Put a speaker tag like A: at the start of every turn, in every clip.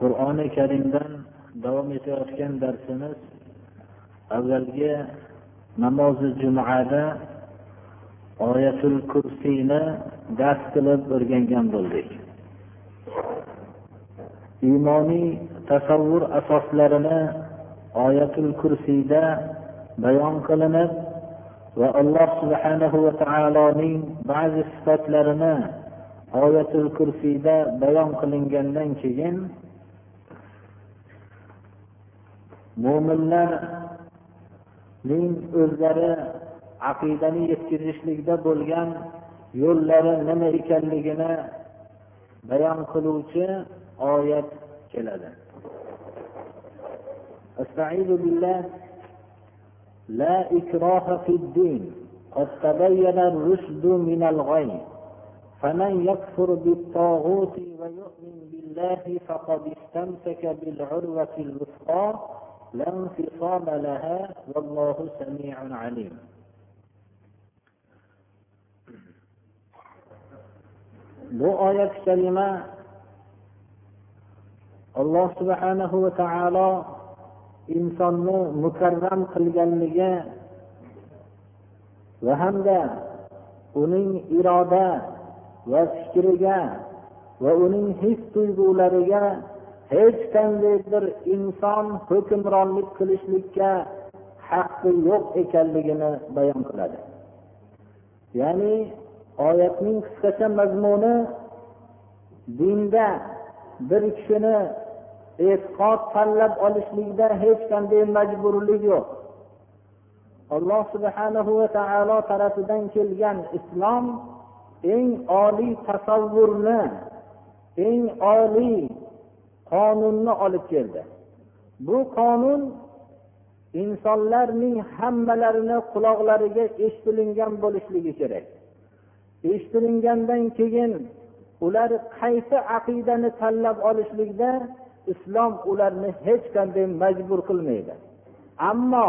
A: Qur'oni karimdan davom etayotgan darsimiz avvalgi namozi jumada oyatul kursiyni dars qilib o'rgangan bo'ldik. Iymoniy tasavvur asoslarini oyatul kursiyda bayon qilinib va alloh subhanahu va taoloning ba'zi sifatlarini oyatul kursiyda bayon qilingandan keyin mo'minlarning o'zlari aqidani yetkazishlikda bo'lgan yo'llari nima ekanligini bayon qiluvchi oyat keladi استعيذ بالله لا إكراه في الدين قد تبين الرشد من الغي فمن يكفر بالطاغوت ويؤمن بالله فقد استمسك بالعروة الوثقى لا انفصام لها والله سميع عليم bu oyat kalima alloh subhanahu va taolo insonni mukarram qilganligi va hamda uning iroda va fikriga va uning his tuyg'ulariga hech qanday bir inson hukmronlik qilishlikka haqqi yo'q ekanligini bayon qiladi. Ya'ni oyatning qisqacha mazmuni dinda bir kishini e'tiqod tanlab olishlikda hech qanday majburlik yo'q. Alloh subhanahu va taolo tarafidan kelgan islom eng oliy tasavvurni eng oliy qonunni olib keldi. Bu qonun insonlarning hammalarini quloqlariga eshitilingan bo'lishligi kerak. Eshitilingandan keyin ular qaysi aqidani tanlab olishlikda islom ularni hech qanday majbur qilmaydi. Ammo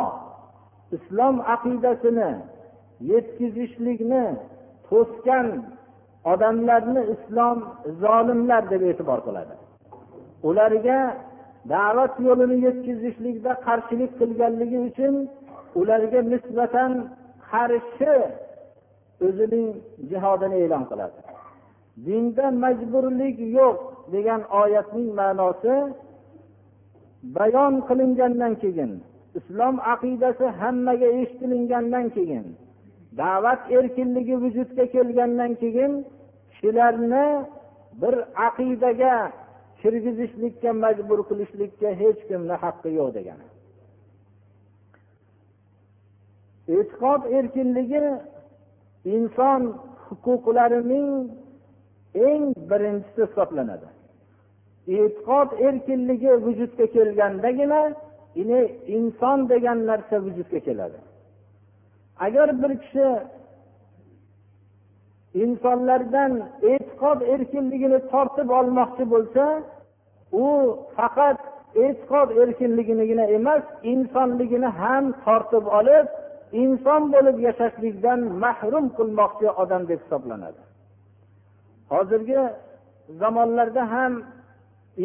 A: islom aqidasini yetkazishlikni to'sgan odamlarni islom zolimlar deb e'tibor qiladi. Ularga da'vat yo'lini yetkazishlikda qarshilik qilganligi uchun ularga nisbatan qarshi o'zining jihodini e'lon qiladi. Dinda majburlik yo'q degan oyatning ma'nosi bayon qilingandan keyin islom aqidasi hammaga eshitilingandan keyin da'vat erkinligi vujudga kelgandan keyin kishilarni bir aqidaga kirgizishlikka majbur qilishlikka hech kimni haqqi yo'q degani. E'tiqod erkinligi inson huquqlarining eng birinchisi hisoblanadi. E'tiqod erkinligi vujudga kelgandagina inson degan narsa vujudga keladi. Agar bir kishi insonlardan e'tiqod erkinligini tortib olmoqchi bo'lsa u faqat e'tiqod erkinliginigina emas insonligini ham tortib olib inson bo'lib yashashlikdan mahrum qilmoqchi odam deb hisoblanadi. Hozirgi zamonlarda ham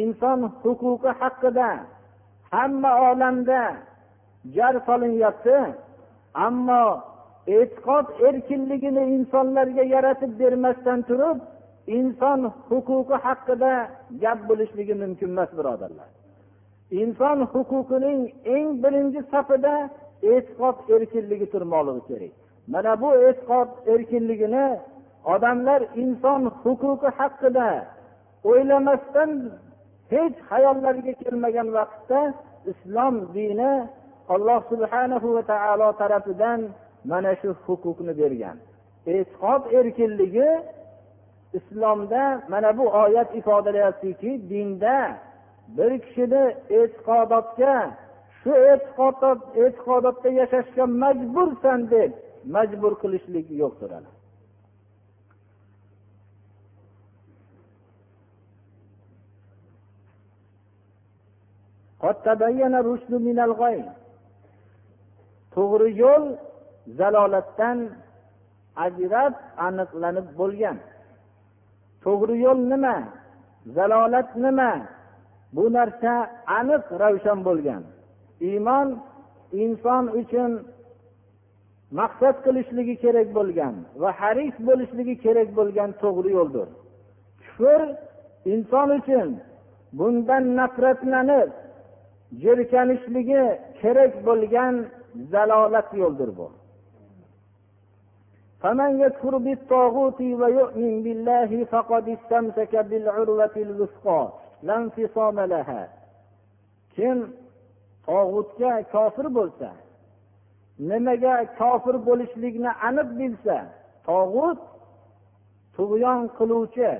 A: inson huquqi haqida hamma olamda jar solinyapti ammo e'tiqod erkinligini insonlarga yaratib bermasdan turib inson huquqi haqida gap bo'lishligi mumkin emas birodarlar. Inson huquqining eng birinchi safida e'tiqod erkinligi turmoqligi kerak. Mana bu e'tiqod erkinligini odamlar inson huquqi haqida o'ylamasdan hech hayollariga kelmagan vaqtda islom dini alloh subhanahu va taolo tarafidan mana shu huquqni bergan. E'tiqod erkinligi islomda mana bu oyat ifodalayaptiki dinda bir kishini e'tiqodotga shu e'tiqodotda yashashga majbursan deb majbur qilishlik yo'qdir to'g'ri yo'l zalolatdan ajrab aniqlanib bo'lgan. To'g'ri yo'l nima? Zalolat nima? Bu narsa aniq ravshan bo'lgan. Iymon inson uchun maqsad qilishligi kerak bo'lgan va haris bo'lishligi kerak bo'lgan to'g'ri yo'ldir. Kufr inson uchun bundan nafratlanib jirkanishligi kerak bo'lgan zalolat yo'ldir bu. فمن يكفر بالطاغوت ويؤمن بالله فقد استمسك بالعروة الوثقى لا انفصام لها kim tog'utga kofir bo'lsa nimaga kofir bo'lishlikni aniq bilsa tog'ut tug'yon qiluvchi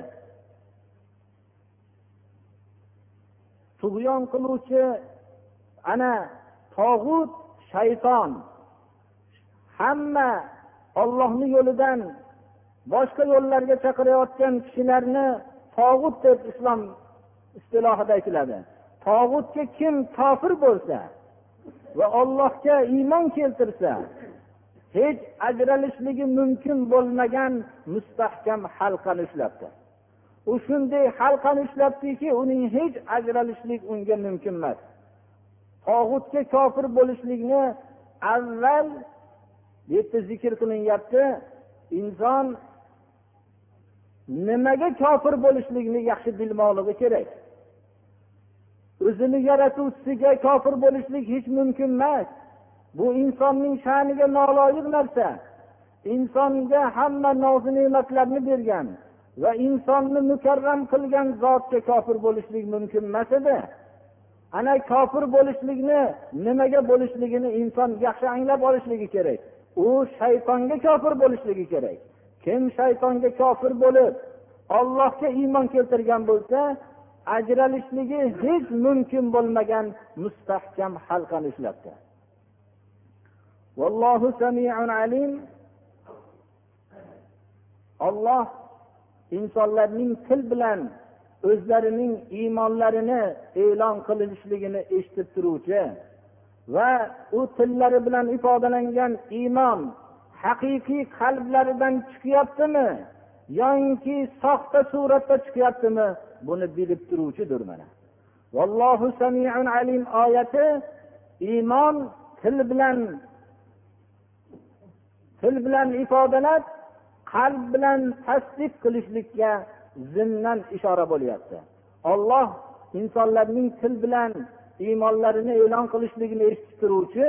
A: tug'yon qiluvchi ana tog'ut shayton hamma ollohni yo'lidan boshqa yo'llarga chaqirayotgan kishilarni tog'ut deb islom istilohida aytiladi. Tog'utga kim kofir bo'lsa va ollohga iymon keltirsa hech ajralishligi mumkin bo'lmagan mustahkam halqani ushlabdi. U shunday halqani ushlabdiki uning hech ajralishlik unga mumkin emas. Tog'utga kofir bo'lishlikni avval bu yerda zikr qilinyapti. Inson nimaga kofir bo'lishlikni yaxshi bilmoqligi kerak. O'zini yaratuvchisiga kofir bo'lishlik hech mumkin emas. Bu insonning sha'niga noloyiq narsa. Insonga hamma nozi ne'matlarni bergan va insonni mukarram qilgan zotga kofir bo'lishlik mumkin emas edi. Ana kofir bo'lishlikni nimaga bo'lishligini inson yaxshi anglab olishligi kerak. U shaytonga kofir bo'lishligi kerak. Kim shaytonga kofir bo'lib ollohga iymon keltirgan bo'lsa ajralishligi hech mumkin bo'lmagan mustahkam halqani ushlabdi. Vallohu samiun alim. Olloh insonlarning til bilan o'zlarining iymonlarini e'lon qilinishligini eshitib turuvchi va u tillari bilan ifodalangan iymon haqiqiy qalblaridan chiqyaptimi yoinki soxta suratda chiqyaptimi buni bilib turuvchidir mana. Vallohu samiun alim oyati iymon til bilan til bilan ifodalab qalb bilan tasdiq qilishlikka zimdan ishora bo'lyapti. Olloh insonlarning til bilan iymonlarini e'lon qilishligini eshitib turuvchi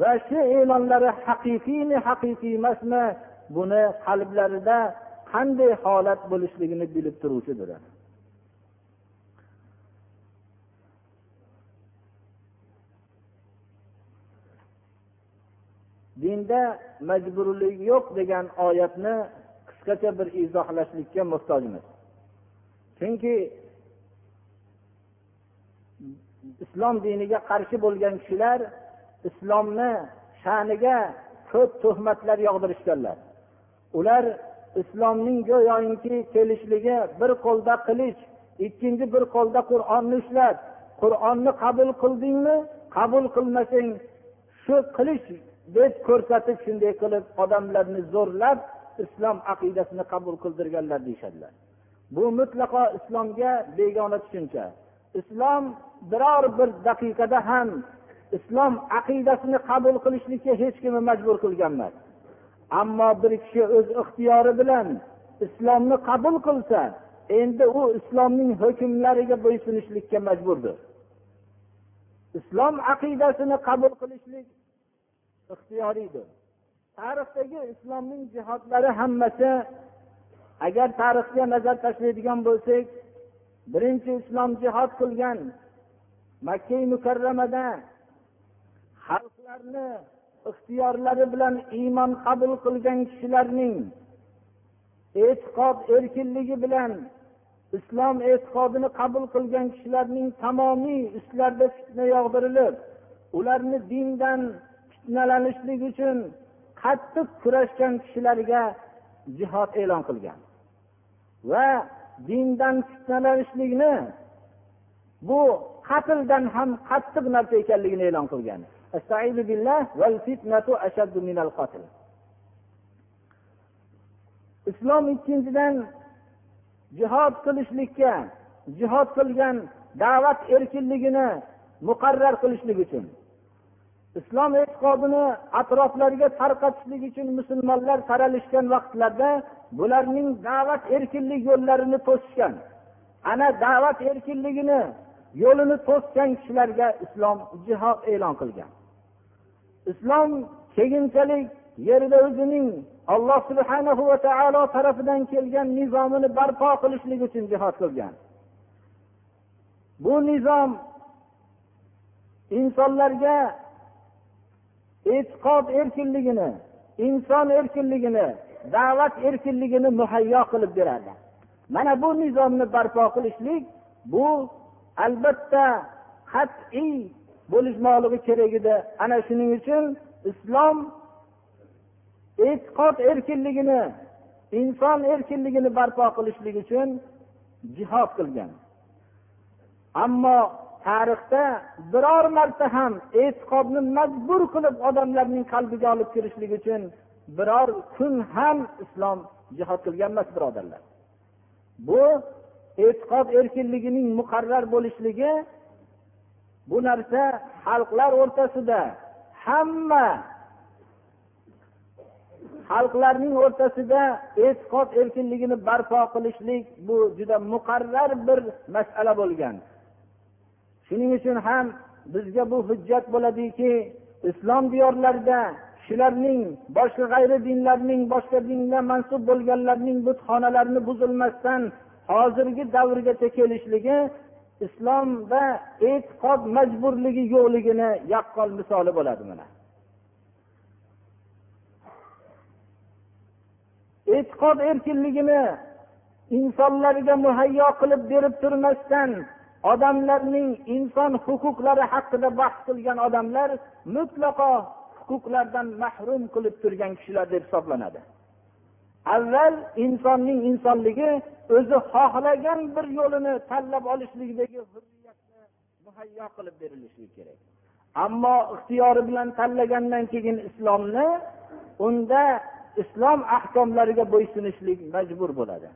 A: va shu e'lonlari haqiqiymi haqiqiy emasmi buni qalblarida qanday holat bo'lishligini bilib turuvchidir. Dinda majburlik yo'q degan oyatni qisqacha bir izohlashlikka muhtojmiz. Chunki islom diniga qarshi bo'lgan kishilar islomni sha'niga ko'p tuhmatlar yog'dirishganlar. Ular islomning go'yoki kelishligi bir qo'lda qilich ikkinchi bir qo'lda qur'onni ushlab qur'onni qabul qildingmi? Qabul qilmasang shu qilich deb ko'rsatib shunday qilib odamlarni zo'rlab islom aqidasini qabul qildirganlar deyishadilar. Bu mutlaqo islomga begona tushuncha. Islom biror bir daqiqada ham islom aqidasini qabul qilishlikka hech kimni majbur qilgan emas ammo bir kishi o'z ixtiyori bilan islomni qabul qilsa endi u islomning hukmlariga bo'ysunishlikka majburdir. Islom aqidasini qabul qilishlik ixtiyoriydir tarixdagi islomning jihodlari hammasi agar tarixga nazar tashlaydigan bo'lsak birinchi islom jihod qilgan makka mukarramada xalqlarni ixtiyorlari bilan iymon qabul qilgan kishilarning e'tiqod erkinligi bilan islom e'tiqodini qabul qilgan kishilarning tamomiy ustlarida fitna yog'dirilib ularni dindan fitnalanishlik uchun qattiq kurashgan kishilarga jihod e'lon qilgan va dindan fitnalanishlikni bu qatldan ham qattiq narsa ekanligini e'lon qilgan. Islom ikkinchidan jihod qilishlikka jihod qilgan da'vat erkinligini muqarrar qilishlik uchun islom e'tiqodini atroflariga tarqatishlik uchun musulmonlar taralishgan vaqtlarda bularning da'vat erkinlik yo'llarini to'sishgan ana da'vat erkinligini yo'lini to'sgan kishilarga islom jihod e'lon qilgan. Islom keyinchalik yerda o'zining alloh subhanahu va taolo tarafidan kelgan nizomini barpo qilishlik uchun jihod qilgan. Bu nizom insonlarga e'tiqod erkinligini inson erkinligini da'vat erkinligini muhayyo qilib beradi. Mana bu nizomni barpo qilishlik bu albatta qat'iy bo'lishmoqligi kerak edi. Ana shuning uchun islom e'tiqod erkinligini inson erkinligini barpo qilishlik uchun jihod qilgan. Ammo tarixda biror marta ham e'tiqodni majbur qilib odamlarning qalbiga olib kirishlik uchun biror kun ham islom jihod qilgan emas birodarlar. Bu e'tiqod erkinligining muqarrar bo'lishligi bu narsa xalqlar o'rtasida hamma xalqlarning o'rtasida e'tiqod erkinligini barpo qilishlik bu juda muqarrar bir masala bo'lgan. Shuning uchun ham bizga bu hujjat bo'ladiki islom diyorlarida kishilarning boshqa g'ayri dinlarning boshqa dinga mansub bo'lganlarning butxonalarini buzilmasdan hozirgi davrgacha kelishligi islomda e'tiqod majburligi yo'qligini yaqqol misoli bo'ladi mana. E'tiqod erkinligini insonlarga muhayyo qilib berib turmasdan odamlarning inson huquqlari haqida bahs qilgan odamlar mutlaqo huquqlardan mahrum qilib turgan kishilar deb hisoblanadi. Avval insonning insonligi o'zi xohlagan bir yo'lini tanlab olishlikdagi hurriyatni muhayyo qilib berilishi kerak. Ammo ixtiyori bilan tanlagandan keyin islomni unda islom ahkomlariga bo'ysunishlik majbur bo'ladi.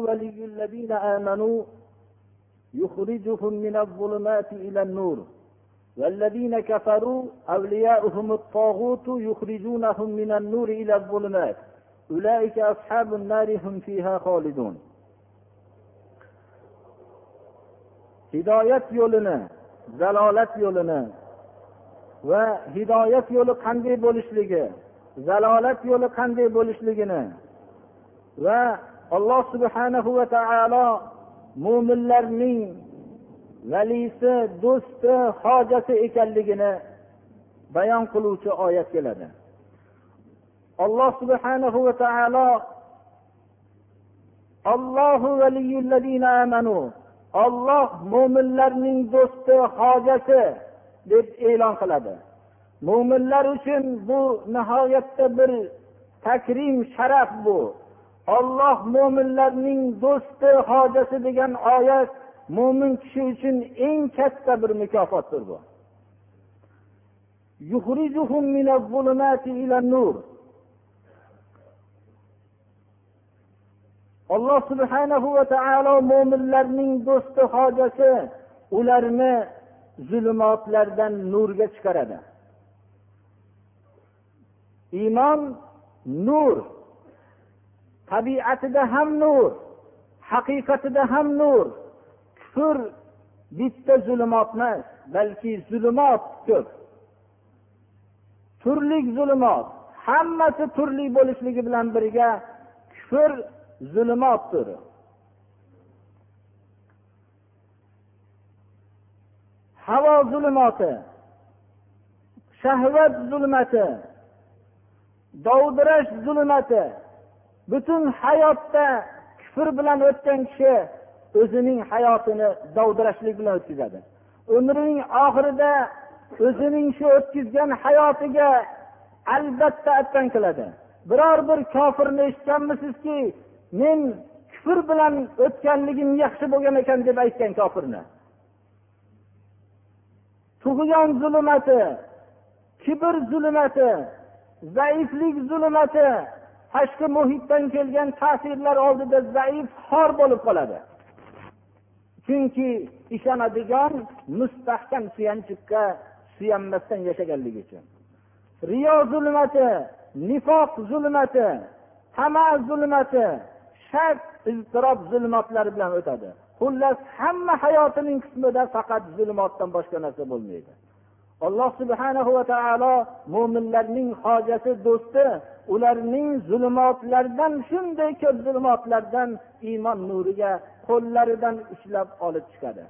A: ولي الذين آمنوا يخرجهم من الظلمات إلى النور والذين كفروا أولياؤهم الطاغوت يخرجونهم من النور إلى الظلمات أولئك أصحاب النار هم فيها خالدون hidoyat yo'lini zalolat yo'lini va hidoyat yo'li qanday bo'lishligi zalolat yo'li qanday bo'lishligini va alloh subhanahu va taolo mo'minlarning valisi do'sti hojati ekanligini bayon qiluvchi oyat keladi. Alloh subhanahu va taolo allohu amanu olloh mo'minlarning do'sti hojati deb e'lon qiladi. Mo'minlar uchun bu nihoyatda bir takrim sharaf bu. Olloh mo'minlarning do'sti hojasi degan oyat mo'min kishi uchun eng katta bir mukofotdir bu. Alloh subhanahu va taolo mo'minlarning do'sti hojasi ularni zulmotlardan nurga chiqaradi. Iymon nur tabiatida ham nur haqiqatida ham nur. Kufr bitta zulmot emas balki zulmot ko'p. Turli zulmot hammasi turli bo'lishligi bilan birga kufr zulumotdir havo zulmati shahvat zulmati dovdirash zulmati butun hayotda kufr bilan o'tgan kishi o'zining hayotini dovdirashlik bilan o'tkazadi. Umrining oxirida o'zining shu o'tkazgan hayotiga albatta attan qiladi. Biror bir kofirni eshitganmisizki men kufr bilan o'tganligim yaxshi bo'lgan ekan deb aytgan kofirni. Tug'yon zulmati kibr zulmati zaiflik zulmati tashqi muhitdan kelgan ta'sirlar oldida zaif xor bo'lib qoladi. Chunki ishonadigan mustahkam suyanchiqqa suyanmasdan yashaganligi uchun. Riyo zulmati nifoq zulmati tama zulmati shak iztirob zulmatlari bilan o'tadi. Xullas hamma hayotining qismida faqat zulmotdan boshqa narsa bo'lmaydi. Alloh subhanahu va taolo mo'minlarning hojasi do'sti ularning zulmotlardan shunday ko'p zulmotlardan iymon nuriga qo'llaridan ushlab olib chiqadi.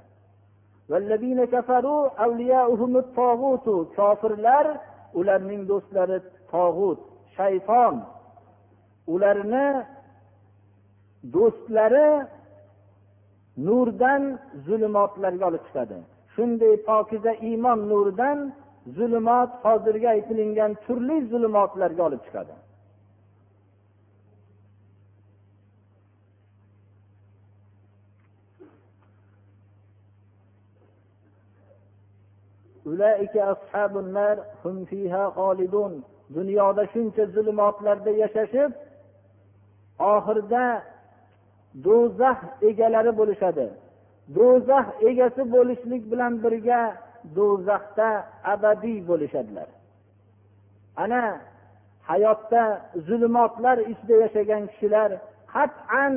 A: Kofirlar ularning do'stlari tog'ut shayton. Ularni do'stlari nurdan zulmotlarga olib chiqadi. Shunday pokiza iymon nuridan zulmot hozirgi aytilingan turli zulmotlarga olib chiqadi. Dunyoda shuncha zulmotlarda yashashib oxirida do'zax egalari bo'lishadi. Do'zax egasi bo'lishlik bilan birga do'zaxda abadiy bo'lishadilar. Ana hayotda zulmotlar ichida yashagan kishilar qat'an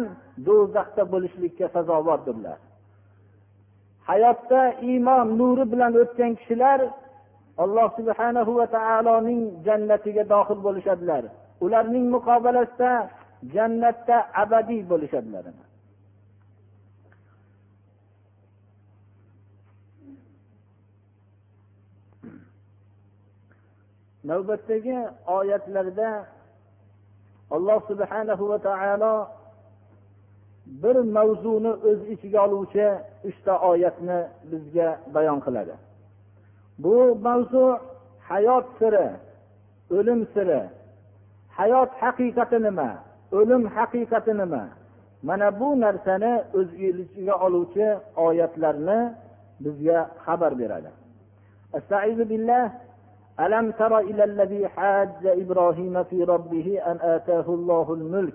A: do'zaxda bo'lishlikka sazovordirlar hayotda iymon nuri bilan o'tgan kishilar alloh subhanahu va taoloning jannatiga dohil bo'lishadilar. Ularning muqobalasida jannatda abadiy bo'lishadilar. Navbatdagi oyatlarda alloh subhanahu va taolo bir mavzuni o'z ichiga oluvchi uchta oyatni bizga bayon qiladi bu mavzu hayot siri o'lim siri hayot haqiqati nima o'lim haqiqati nima mana bu narsani o'z ichiga oluvchi oyatlarni bizga xabar beradi ألم تر إلى الذي حاج إبراهيم في ربه أن آتاه الله الملك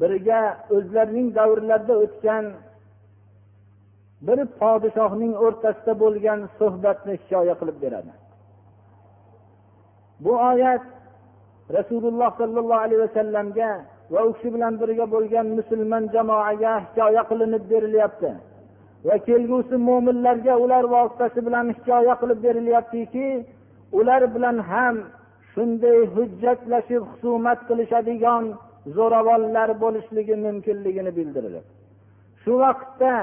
A: biriga o'zlarining davrlarida o'tgan bir podshohning o'rtasida bo'lgan suhbatni hikoya qilib beradi. Bu oyat rasululloh sollallohu alayhi vasallamga va u kishi bilan birga bo'lgan musulmon jamoaga hikoya qilinib berilyapti. Va kelgusi mo'minlarga ular vositasi bilan hikoya qilib berilyaptiki ular bilan ham shunday hujjatlashib husumat qilishadigan zo'ravonlar bo'lishligi mumkinligini bildirdi shu vaqtda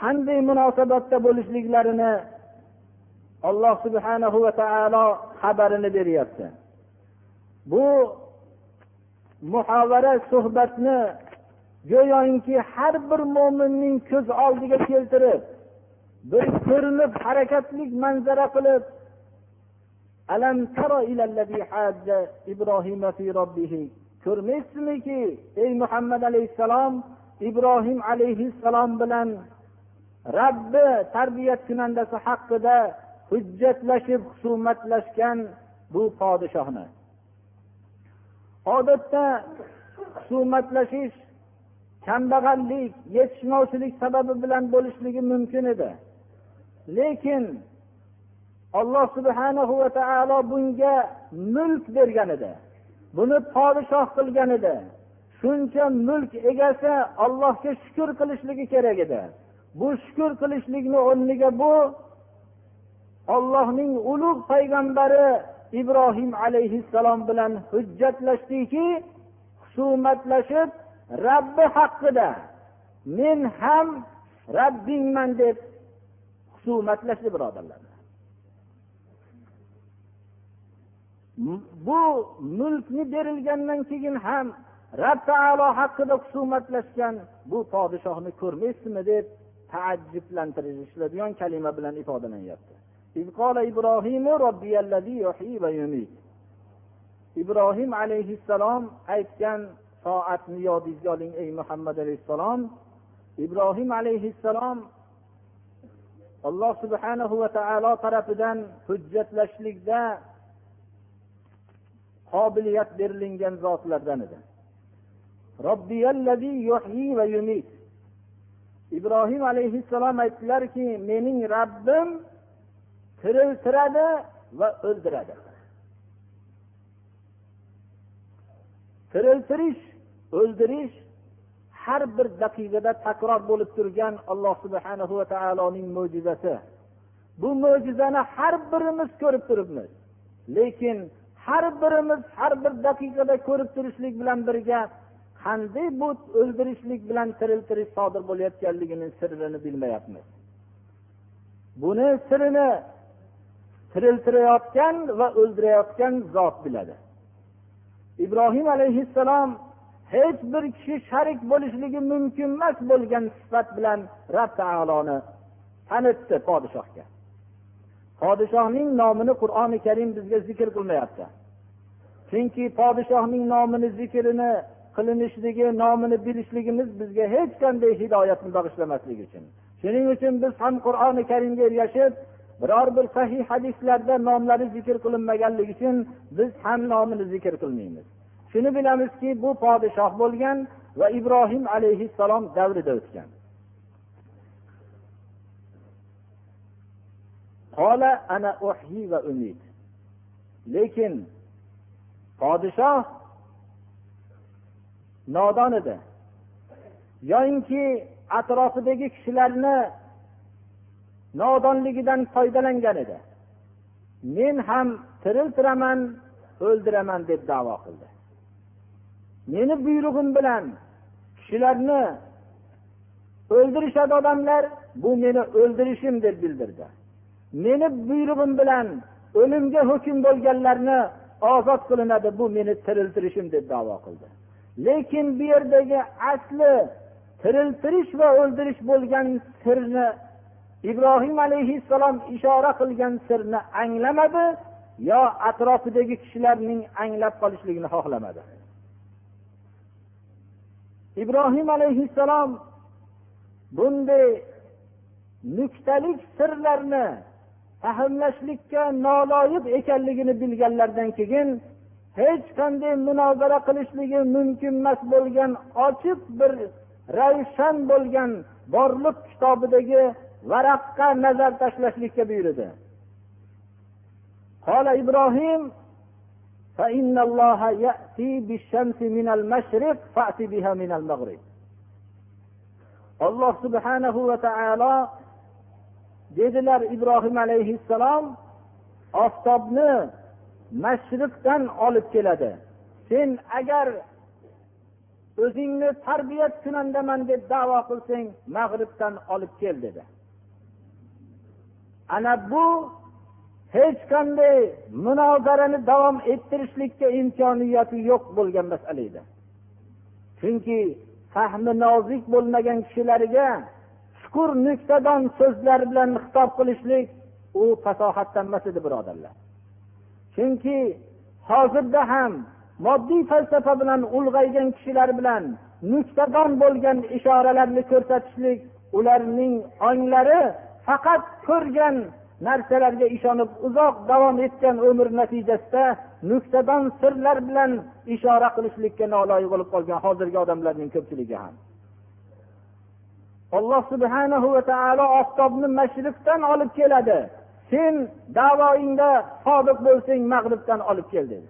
A: qanday munosabatda bo'lishliklarini alloh subhanahu va taolo xabarini beryapti. Bu muhovara suhbatni go'yoki har bir mo'minning ko'z oldiga keltirib bir ko'rinib harakatli manzara qilib alam tara ilallazi hajja ibrohima fi robbihi ko'rmaysizmiki ey muhammad alayhissalom ibrohim alayhissalom bilan rabbi tarbiyat kunandasi haqida hujjatlashib husumatlashgan bu podshohni. Odatda husumatlashish kambag'allik yetishmovchilik sababi bilan bo'lishligi mumkin edi. Lekin alloh subhanahu va taolo bunga mulk bergan edi buni podshoh qilgan edi shuncha mulk egasi allohga shukur qilishligi kerak edi. Bu shukur qilishlikni o'rniga bu ollohning ulug' payg'ambari ibrohim alayhissalom bilan hujjatlashdiki husumatlashib rabbi haqida men ham rabbingman deb husumatlashdi birodarlar. Bu mulkni berilgandan keyin ham rab taolo haqida husumatlashgan bu podshohni ko'rmaysizmi deb taajjublantirishadigan kalima bilan ifodalanyapti. Ibrohim alayhissalom aytgan soatni yodingizga oling ey muhammad alayhissalom. Ibrohim alayhissalom alloh subhanahu va taolo tarafidan hujjatlashlikda qobiliyat berilingan zotlardan edi. Ibrohim alayhissalom aytdilarki mening rabbim tiriltiradi va o'ldiradi. Tiriltirish o'ldirish har bir daqiqada takror bo'lib turgan alloh subhana va taoloning mo'jizasi. Bu mo'jizani har birimiz ko'rib turibmiz. Lekin har birimiz har bir daqiqada ko'rib turishlik bilan birga qanday bu o'ldirishlik bilan tiriltirish sodir bo'layotganligini sirini bilmayapmiz. Buni sirini tiriltirayotgan va o'ldirayotgan zot biladi. Ibrohim alayhissalom hech bir kishi sharik bo'lishligi mumkin emas bo'lgan sifat bilan rab taoloni tanitdi podshohga. Podshohning nomini qur'oni karim bizga zikr qilmayapti. Chunki podshohning nomini zikrini qilinishligi nomini bilishligimiz bizga hech qanday hidoyatni bag'ishlamasligi uchun. Shuning uchun biz ham qur'oni karimga ergashib biror bir sahih hadislarda nomlari zikr qilinmaganligi uchun biz ham nomini zikr qilmaymiz. Shuni bilamizki bu podshoh bo'lgan va ibrohim alayhissalom davrida o'tgan. Qola ana uhyi va umid. Lekin podshoh nodon edi. Yoyinki atrofidagi kishilarni nodonligidan foydalangan edi. Men ham tiriltiraman o'ldiraman deb davo qildi. Meni buyrug'im bilan kishilarni o'ldirishadi odamlar bu meni o'ldirishim deb bildirdi. Meni buyrug'im bilan o'limga hukm bo'lganlarni ozod qilinadi bu meni tiriltirishim deb davo qildi. Lekin bu yerdagi asli tiriltirish va o'ldirish bo'lgan sirni ibrohim alayhissalom ishora qilgan sirni anglamadi yo atrofidagi kishilarning anglab qolishligini xohlamadi. Ibrohim alayhissalom bunday nuktalik sirlarni fahmlashlikka noloyiq ekanligini bilganlaridan keyin hech qanday munozara qilishligi mumkin emas bo'lgan ochiq bir ravshan bo'lgan borliq kitobidagi varaqqa nazar tashlashlikka buyurdi قال إبراهيم فإن الله يأتي بالشمس من المشرق فأت بها من المغرب alloh subhanahu va taolo dedilar ibrohim alayhissalom oftobni mashriqdan olib keladi. Sen agar o'zingni tarbiyat kunandaman deb davo qilsang mag'ribdan olib kel dedi. Ana bu hech qanday munozarani davom ettirishlikka imkoniyati yo'q bo'lgan masala edi. Chunki fahmi nozik bo'lmagan kishilariga mazkur nuqtadan so'zlar bilan xitob qilishlik u fasohatdan emas edi birodarlar. Chunki hozirda ham moddiy falsafa bilan ulg'aygan kishilar bilan nuqtadon bo'lgan ishoralarni ko'rsatishlik ularning onglari faqat ko'rgan narsalarga ishonib uzoq davom etgan umr natijasida nuqtadon sirlar bilan ishora qilishlikka noloyiq bo'lib qolgan hozirgi odamlarning ko'pchiligi ham. Alloh subhanahu va taolo oftobni mashriqdan olib keladi. Sen davoingda sodiq bo'lsang mag'ribdan olib kel dedi.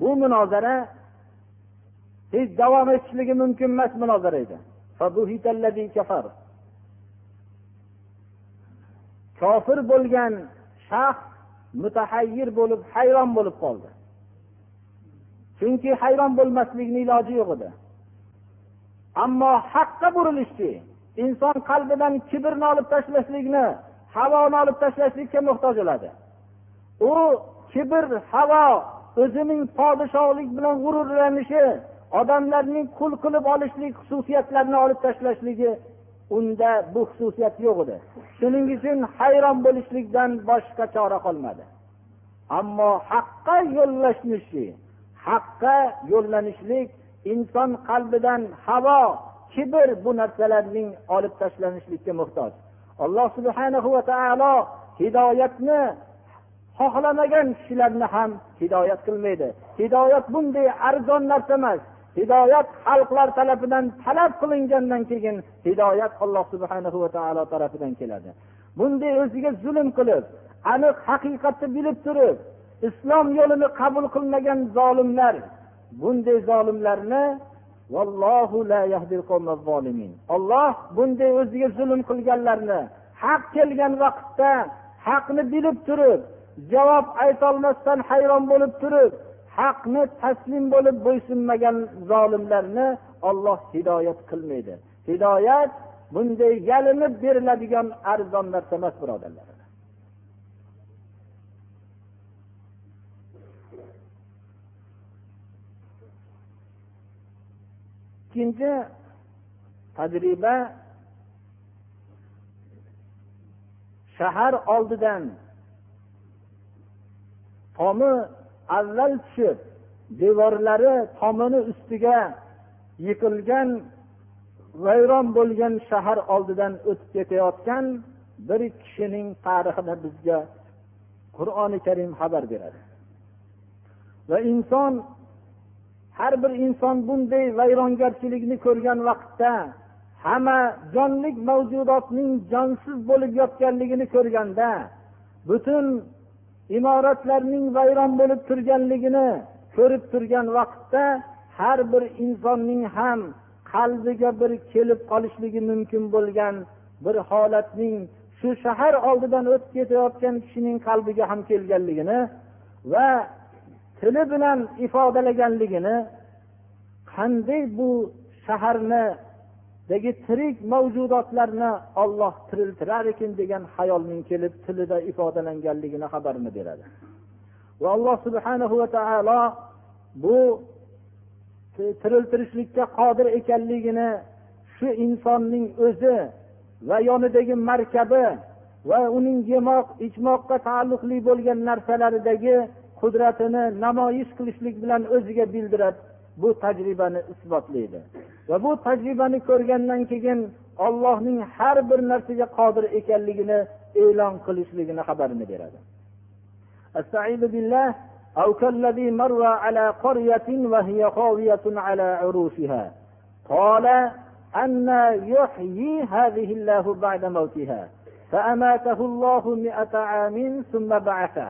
A: Bu munozara hech davom etishligi mumkin emas munozara edi. Kofir bo'lgan shaxs mutahayyir bo'lib hayron bo'lib qoldi. Chunki hayron bo'lmaslikni iloji yo'q edi. Ammo haqqa burilishdi. Inson qalbidan kibrni olib tashlashlikni havoni olib tashlashlikka muhtoj bo'ladi. U kibr havo o'zining podshohlik bilan g'ururlanishi odamlarning qul qilib olishlik xususiyatlarini olib tashlashligi unda bu xususiyat yo'q edi. Shuning uchun hayron bo'lishlikdan boshqa chora qolmadi. Ammo haqqa yo'llashnishi haqqa yo'llanishlik inson qalbidan havo kibr bu narsalarning olib tashlanishlikka muhtoj. Alloh subhanahu va taolo hidoyatni xohlamagan kishilarni ham hidoyat qilmaydi. Hidoyat bunday arzon narsa emas. Hidoyat xalqlar tarafidan talab qilingandan keyin hidoyat alloh subhana va taolo tarafidan keladi. Bunday o'ziga zulm qilib aniq haqiqatni bilib turib islom yo'lini qabul qilmagan zolimlar bunday zolimlarni olloh bunday o'ziga zulm qilganlarni haq kelgan vaqtda haqni bilib turib javob aytolmasdan hayron bo'lib turib haqni taslim bo'lib bo'ysunmagan zolimlarni olloh hidoyat qilmaydi. Hidoyat bunday yalinib beriladigan arzon narsa emas birodarlar. Ikkinchi tajriba shahar oldidan tomi avval tushib devorlari tomini ustiga yiqilgan vayron bo'lgan shahar oldidan o'tib ketayotgan bir kishining tarixini bizga qur'oni karim xabar beradi. Va inson har bir inson bunday vayrongarchilikni ko'rgan vaqtda hamma jonlik mavjudotning jonsiz bo'lib yotganligini ko'rganda butun imoratlarning vayron bo'lib turganligini ko'rib turgan vaqtda har bir insonning ham qalbiga bir kelib qolishligi mumkin bo'lgan bir holatning shu shahar oldidan o'tib ketayotgan kishining qalbiga ham kelganligini va tili bilan ifodalaganligini qanday bu shaharnidagi tirik mavjudotlarni olloh tiriltirar ekan degan hayolning kelib tilida ifodalanganligini xabarini beradi. Va alloh subhanahu va taolo bu tiriltirishlikka qodir ekanligini shu insonning o'zi va yonidagi markabi va uning yemoq ichmoqqa taalluqli bo'lgan narsalaridagi qudratini namoyish qilishlik bilan o'ziga bildiradi bu tajribani isbotlaydi va bu tajribani ko'rgandan keyin ollohning har bir narsaga qodir ekanligini e'lon qilishligini xabarini beradi أو كالذي مر على قرية وهي خاوية على عروشها قال أن يحيي هذه الله بعد موتها فأماته الله مئة عام ثم بعثه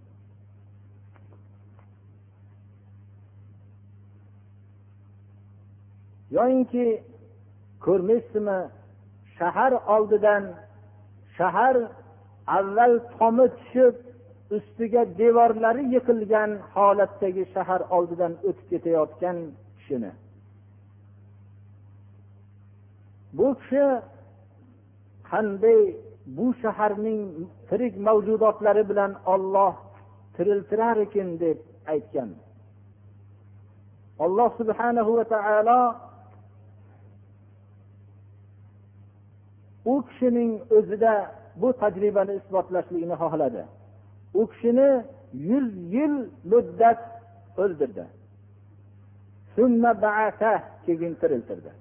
A: Yoyinki ko'rmaysizmi shahar oldidan shahar avval tomi tushib ustiga devorlari yiqilgan holatdagi shahar oldidan o'tib ketayotgan kishini. Bu kishi qanday bu shaharning tirik mavjudotlari bilan olloh tiriltirar ekan deb aytgan. Alloh subhanahu va taolo u kishining o'zida bu tajribani isbotlashligini xohladi. U kishini yuz yil muddat o'ldirdi. Keyin tiriltirdi.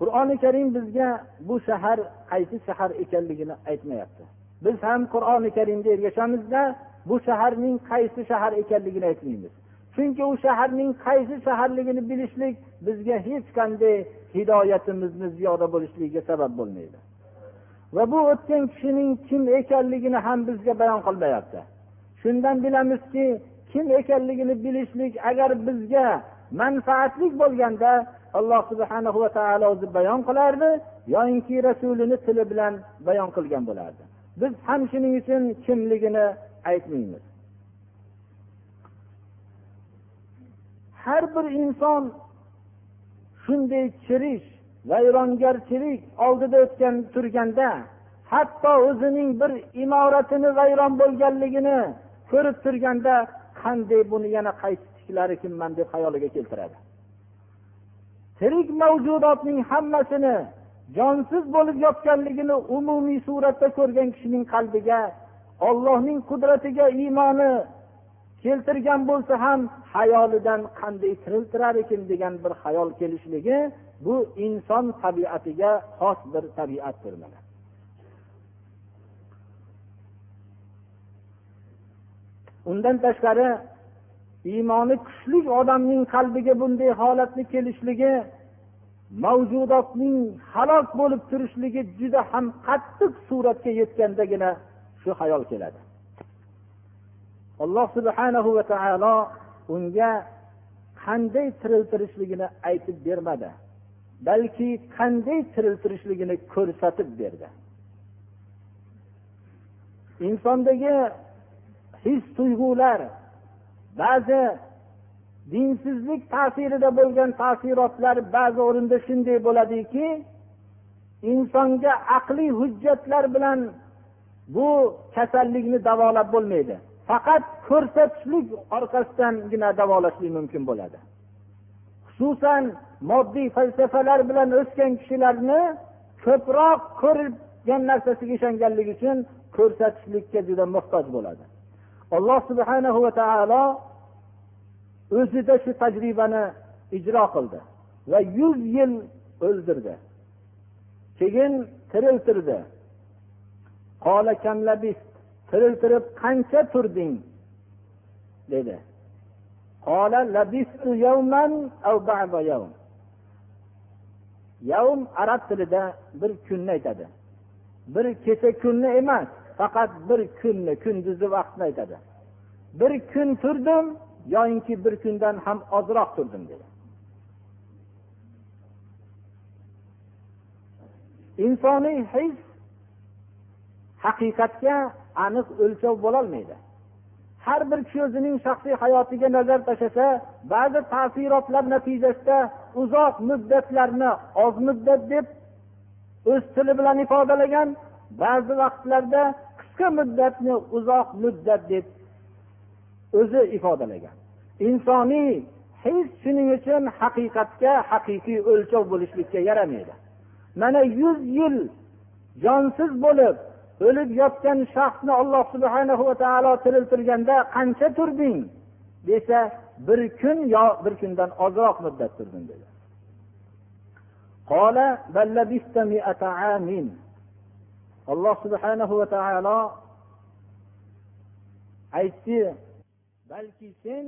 A: Qur'oni karim bizga bu shahar qaysi shahar ekanligini aytmayapti. Biz ham qur'oni karimga ergashamizda bu shaharning qaysi shahar ekanligini aytmaymiz. Chunki u shaharning qaysi shaharligini bilishlik bizga hech qanday hidoyatimizni ziyoda bo'lishligiga sabab bo'lmaydi. Va bu o'tgan kishining kim ekanligini ham bizga bayon qilmayapti. Shundan bilamizki kim ekanligini bilishlik agar bizga manfaatli bo'lganda alloh subhana va taolo o'zi bayon qilardi yoyinki rasulini tili bilan bayon qilgan bo'lardi. Biz ham shuning uchun kimligini aytmaymiz. Har bir inson shunday chirish vayrongarchilik oldida o'tgan turganda hatto o'zining bir imoratini vayron bo'lganligini ko'rib turganda qanday buni yana qayta tiklarikinman deb xayoliga keltiradi. Tirik mavjudotning hammasini jonsiz bo'lib yotganligini umumiy suratda ko'rgan kishining qalbiga ollohning qudratiga iymoni keltirgan bo'lsa ham hayolidan qanday tiriltirar ekan degan bir hayol kelishligi bu inson tabiatiga xos bir tabiatdir mana. Undan tashqari iymoni kuchli odamning qalbiga bunday holatni kelishligi mavjudotning halok bo'lib turishligi juda ham qattiq suratga yetgandagina shu hayol keladi. Alloh subhanahu va taolo unga qanday tiriltirishligini aytib bermadi balki qanday tiriltirishligini ko'rsatib berdi. Insondagi his tuyg'ular ba'zi dinsizlik ta'sirida bo'lgan ta'sirotlar ba'zi o'rinda shunday bo'ladiki insonga aqliy hujjatlar bilan bu kasallikni davolab bo'lmaydi. Faqat ko'rsatishlik orqasidangina davolashlik mumkin bo'ladi. Xususan moddiy falsafalar bilan o'sgan kishilarni ko'proq ko'rgan narsasiga ishonganligi uchun ko'rsatishlikka juda muhtoj bo'ladi. Alloh subhanahu va taolo o'zida shu tajribani ijro qildi va yuz yil o'ldirdi. Keyin tiriltirdi. Tiriltirib qancha turding? Dedi. Yavm arab tilida bir kunni aytadi. Bir kecha kunni emas faqat bir kunni kunduzi vaqtni aytadi. Bir kun turdim yoyinki bir kundan ham ozroq turdim dedi. Insoniy his haqiqatga aniq o'lchov bo'lolmaydi. Har bir kishi o'zining shaxsiy hayotiga nazar tashlasa ba'zi ta'sirotlar natijasida uzoq muddatlarni oz muddat deb o'z tili bilan ifodalagan ba'zi vaqtlarda qisqa muddatni uzoq muddat deb o'zi ifodalagan. Insoniy hech shuning uchun haqiqatga haqiqiy o'lchov bo'lishlikka yaramaydi. Mana yuz yil jonsiz bo'lib o'lib yotgan shaxsni alloh subhana va taolo tiriltirganda qancha turding? desa bir kun yo bir kundan ozroq muddat turdim dedi. Alloh subhanahu va taolo aytdi balki sen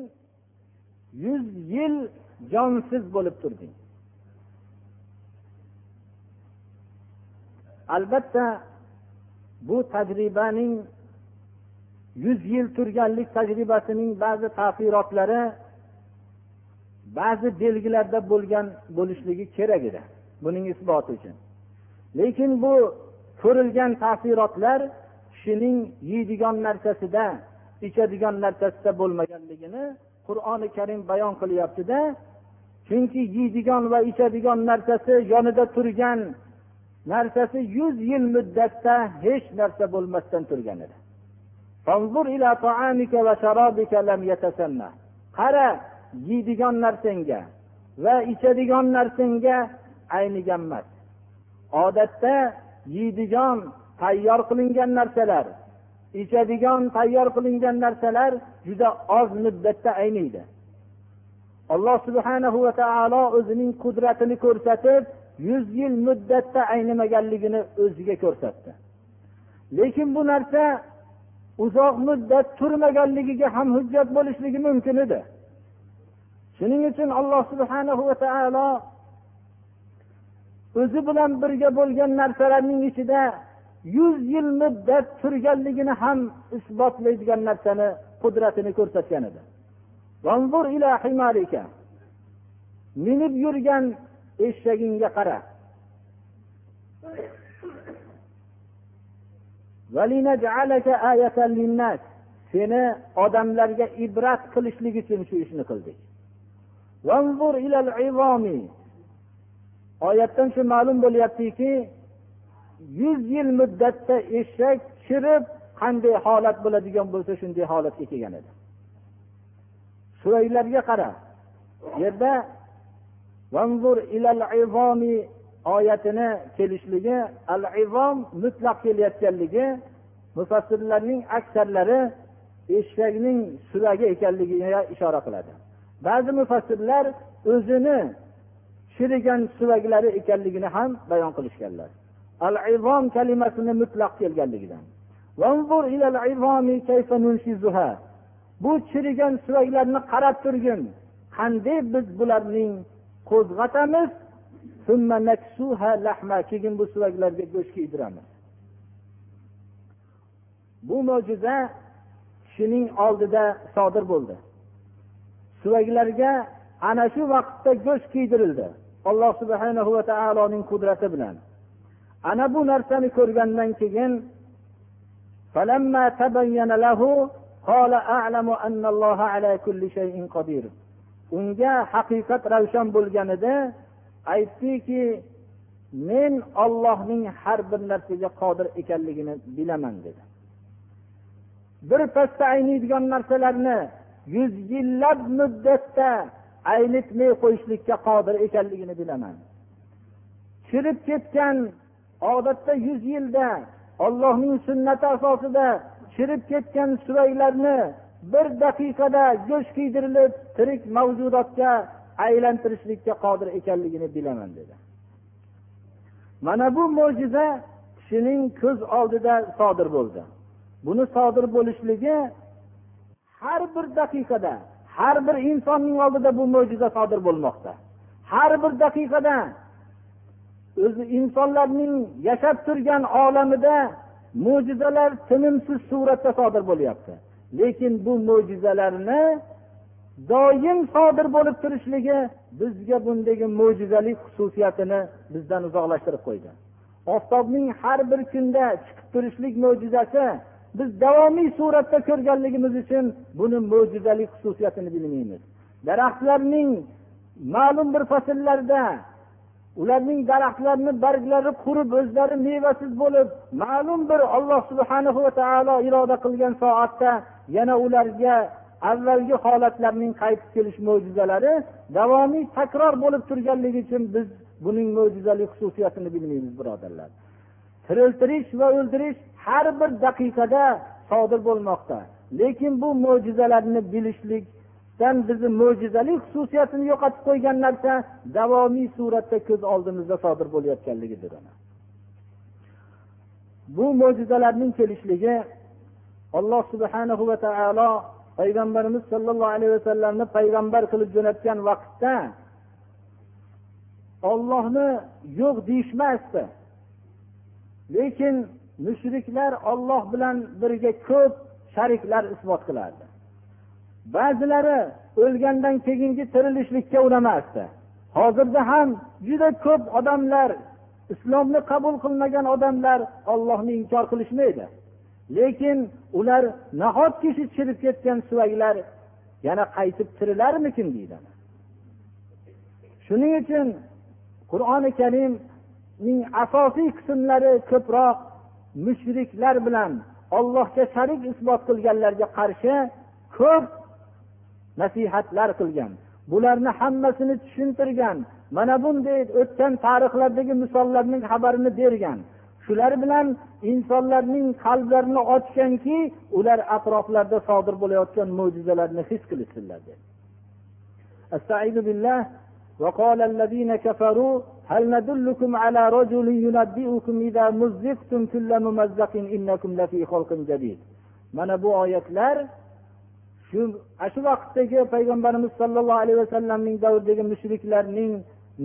A: yuz yil jonsiz bo'lib turding. Albatta bu tajribaning yuz yil turganlik tajribasining ba'zi tasirotlari ba'zi belgilarda bo'lgan bo'lishligi kerak edi buning isboti uchun. Lekin bu ko'rilgan tasirotlar kishining yeydigan narsasida ichadigan narsasida bo'lmaganligini qur'oni karim bayon qilyaptida chunki yeydigan va ichadigan narsasi yonida turgan narsasi yuz yil muddatda hech narsa bo'lmasdan turgan edi. Qara yeydigan narsangga va ichadigan narsangga aynigan emas. Odatda yeydigan tayyor qilingan narsalar ichadigan tayyor qilingan narsalar juda oz muddatda ayniydi. Alloh subhanahu va taolo o'zining qudratini ko'rsatib yuz yil muddatda aynimaganligini o'ziga ko'rsatdi. Lekin bu narsa uzoq muddat turmaganligiga ham hujjat bo'lishligi mumkin edi. Shuning uchun alloh subhanahu va taolo o'zi bilan birga bo'lgan narsalarning ichida yuz yil muddat turganligini ham isbotlaydigan narsani qudratini ko'rsatgan edi. Minib yurgan eshagingga qara. Seni odamlarga ibrat qilishlik uchun shu ishni qildik. Oyatdan shu ma'lum bo'lyaptiki yuz yil muddatda eshak chirib qanday holat bo'ladigan bo'lsa shunday holatga kelgan edi. Suraylarga qara yerda oyatini kelishligi al izom mutlaq kelayotganligi mufassirlarning aksarlari eshakning suragi ekanligiga ishora qiladi. Ba'zi mufassirlar o'zini chirigan suvaklari ekanligini ham bayon qilishganlar. Al izom kalimasini mutlaq kelganligidan. Bu chirigan suvaklarni qarab turgin. Qanday biz bularning qo'zg'atamiz. Keyin bu suvaklarga go'sht kiydiramiz bu mo'jiza kishining oldida sodir bo'ldi. Suvaklarga ana shu vaqtda go'sht kiydirildi. Alloh subhana va taoloning qudrati bilan. Ana bu narsani ko'rgandan keyin unga haqiqat ravshan bo'lganida aytdiki men ollohning har bir narsaga qodir ekanligini bilaman dedi. Birpasda ayniydigan narsalarni yuz yillab muddatda aynitmay qo'yishlikka qodir ekanligini bilaman. Chirib ketgan odatda yuz yilda ollohning sunnati asosida chirib ketgan suvaylarni bir daqiqada go'sht kuydirilib tirik mavjudotga aylantirishlikka qodir ekanligini bilaman dedi. Mana bu mo'jiza kishining ko'z oldida sodir bo'ldi. Buni sodir bo'lishligi har bir daqiqada har bir insonning oldida bu mo'jiza sodir bo'lmoqda. Har bir daqiqada o'zi insonlarning yashab turgan olamida mo'jizalar tinimsiz suratda sodir bo'lyapti. Lekin bu mo'jizalarni doim sodir bo'lib turishligi bizga bundagi mo'jizalik xususiyatini bizdan uzoqlashtirib qo'ydi. Oftobning har bir kunda chiqib turishlik mo'jizasi biz davomiy suratda ko'rganligimiz uchun buni mo'jizalik xususiyatini bilmaymiz. Daraxtlarning ma'lum bir fasllarda ularning daraxtlarini barglari qurib o'zlari mevasiz bo'lib ma'lum bir alloh subhanahu va taolo iroda qilgan soatda yana ularga avvalgi holatlarning qaytib kelish mo'jizalari davomiy takror bo'lib turganligi uchun biz buning mo'jizali xususiyatini bilmaymiz birodarlar. Tiriltirish va o'ldirish har bir daqiqada sodir bo'lmoqda. Lekin bu mo'jizalarni bilishlikdan bizni mo'jizali xususiyatini yo'qotib qo'ygan narsa davomiy suratda ko'z oldimizda sodir bo'layotganligidir bu mo'jizalarning kelishligi alloh subhanahu va taolo payg'ambarimiz sollallohu alayhi vasallamni payg'ambar qilib jo'natgan vaqtda ollohni yo'q deyishmasdi. Lekin mushriklar olloh bilan birga ko'p shariklar isbot qilardi. Ba'zilari o'lgandan keyingi tirilishlikka unamasdi. Hozirda ham juda ko'p odamlar islomni qabul qilmagan odamlar ollohni inkor qilishmaydi. Lekin ular nahotki shu chirib ketgan suvaklar yana qaytib tirilarmikin deydi shuning uchun qur'oni karimning asosiy qismlari ko'proq mushriklar bilan ollohga sharik isbot qilganlarga qarshi ko'p nasihatlar qilgan. Bularni hammasini tushuntirgan mana bunday o'tgan tarixlardagi misollarning xabarini bergan shular bilan insonlarning qalblarini ochganki ular atroflarida sodir bo'layotgan mo'jizalarni his qilishsinlar وقال الذين كفروا هل ندلكم على رجل ينبئكم إذا مزقتم كل ممزق إنكم لفي خلق جديد mana bu oyatlar shu shu vaqtdagi payg'ambarimiz sollallohu alayhi vasallamning davridagi mushriklarning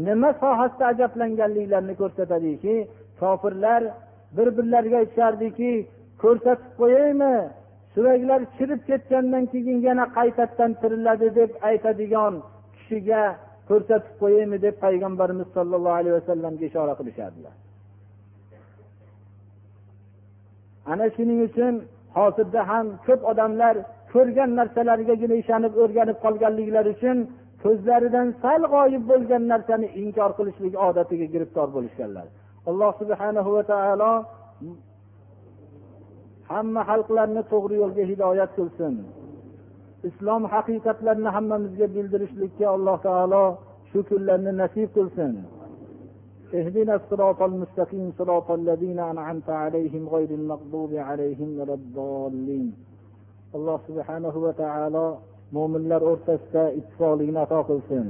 A: nima sohasida ajablanganliklarini ko'rsatadiki kofirlar bir birlariga aytishardiki ko'rsatib qo'yaymi suraklar chirib ketgandan keyin yana qaytadan tiriladi deb aytadigan kishiga ko'rsatib qo'yaymi deb payg'ambarimiz sollallohu alayhi vasallamga ishora qilishardilar. Ana shuning uchun hozirda ham ko'p odamlar ko'rgan narsalarigagina ishonib o'rganib qolganliklari uchun ko'zlaridan sal g'oyib bo'lgan narsani inkor qilishlik odatiga giriftor bo'lishganlar. Alloh subhanahu va taolo hamma xalqlarni to'g'ri yo'lga hidoyat qilsin islom haqiqatlarini hammamizga bildirishlikka alloh taolo shu kunlarni nasib qilsin اهدنا الصراط المستقيم صراط الذين أنعمت عليهم غير المغضوب عليهم ولا الضالين subhanahu va taolo mo'minlar o'rtasida ittifoqlikni ato qilsin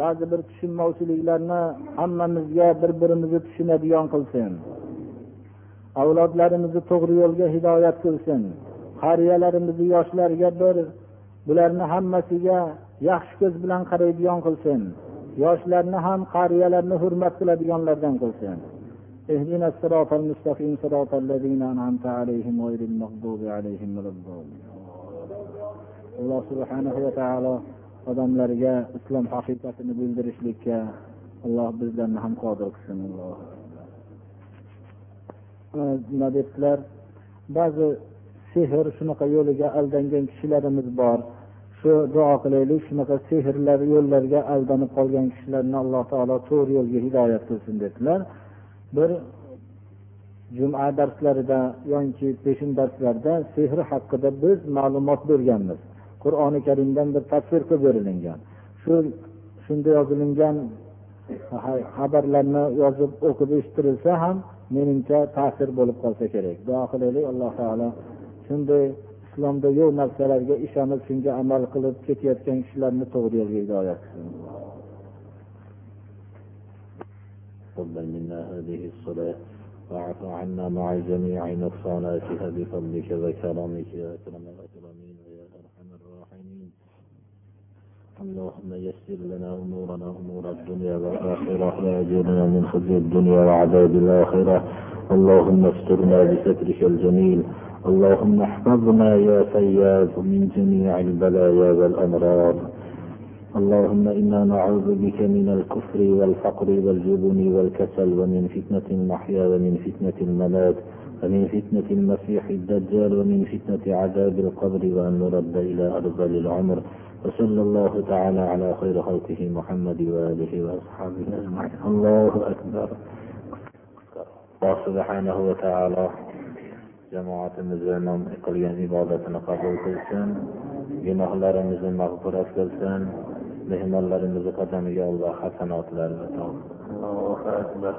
A: ba'zi bir tushunmovchiliklarni hammamizga bir birimizni tushunadigan qilsin avlodlarimizni to'g'ri yo'lga hidoyat qilsin qariyalarimizni yoshlarga bir bularni hammasiga yaxshi ko'z bilan qaraydigan qilsin yoshlarni ham qariyalarni hurmat qiladiganlardan qilsin اهدنا الصراط المستقيم صراط الذين أنعمت عليهم غير المغضوب عليهم ولا الضالين alloh subhanahu va taolo odamlarga islom haqiqatini bildirishlikka alloh bizlarni ham qodir qilsin nima debdilar ba'zi sehr shunaqa yo'liga aldangan kishilarimiz bor. Shu duo qilaylik shunaqa sehrlar yo'llarga aldanib qolgan kishilarni alloh taolo to'g'ri yo'lga hidoyat qilsin dedilar. Bir juma darslarida yoki peshin darslarda sehr haqida biz ma'lumot berganmiz. qur'oni karimdan bir tafsir qilib berilingan shu shunda yozilingan xabarlarni yozib o'qib eshittirilsa ham menimcha ta'sir bo'lib qolsa kerak duo qilaylik alloh taolo shunday islomda yo'q narsalarga ishonib shunga amal qilib ketayotgan kishilarni to'g'ri yo'lga hidoyat qilsin
B: تقبل منا هذه الصلاة واعف عنا مع جميع نقصاناتها بفضلك وكرمك يا أكرم اللهم يسر لنا أمورنا أمور الدنيا والآخرة وأجرنا من خزي الدنيا وعذاب الآخرة. اللهم استرنا بسترك الجميل. اللهم احفظنا يا فياض من جميع البلايا والأمراض. اللهم إنا نعوذ بك من الكفر والفقر والجبن والكسل ومن فتنة المحيا ومن فتنة الممات ومن فتنة المسيح الدجال ومن فتنة عذاب القبر وأن نرد إلى أرذل العمر. وصلى الله تعالى على خير خلقه محمد وآله وأصحابه أجمعين. الله أكبر. الله سبحانه وتعالى جماعة مزلنا إقليان يعني إبادة قبول كلسان جناه لرمز مغفرة كلسان مهمة لرمز قدم يا الله حسنات لرمز الله أكبر.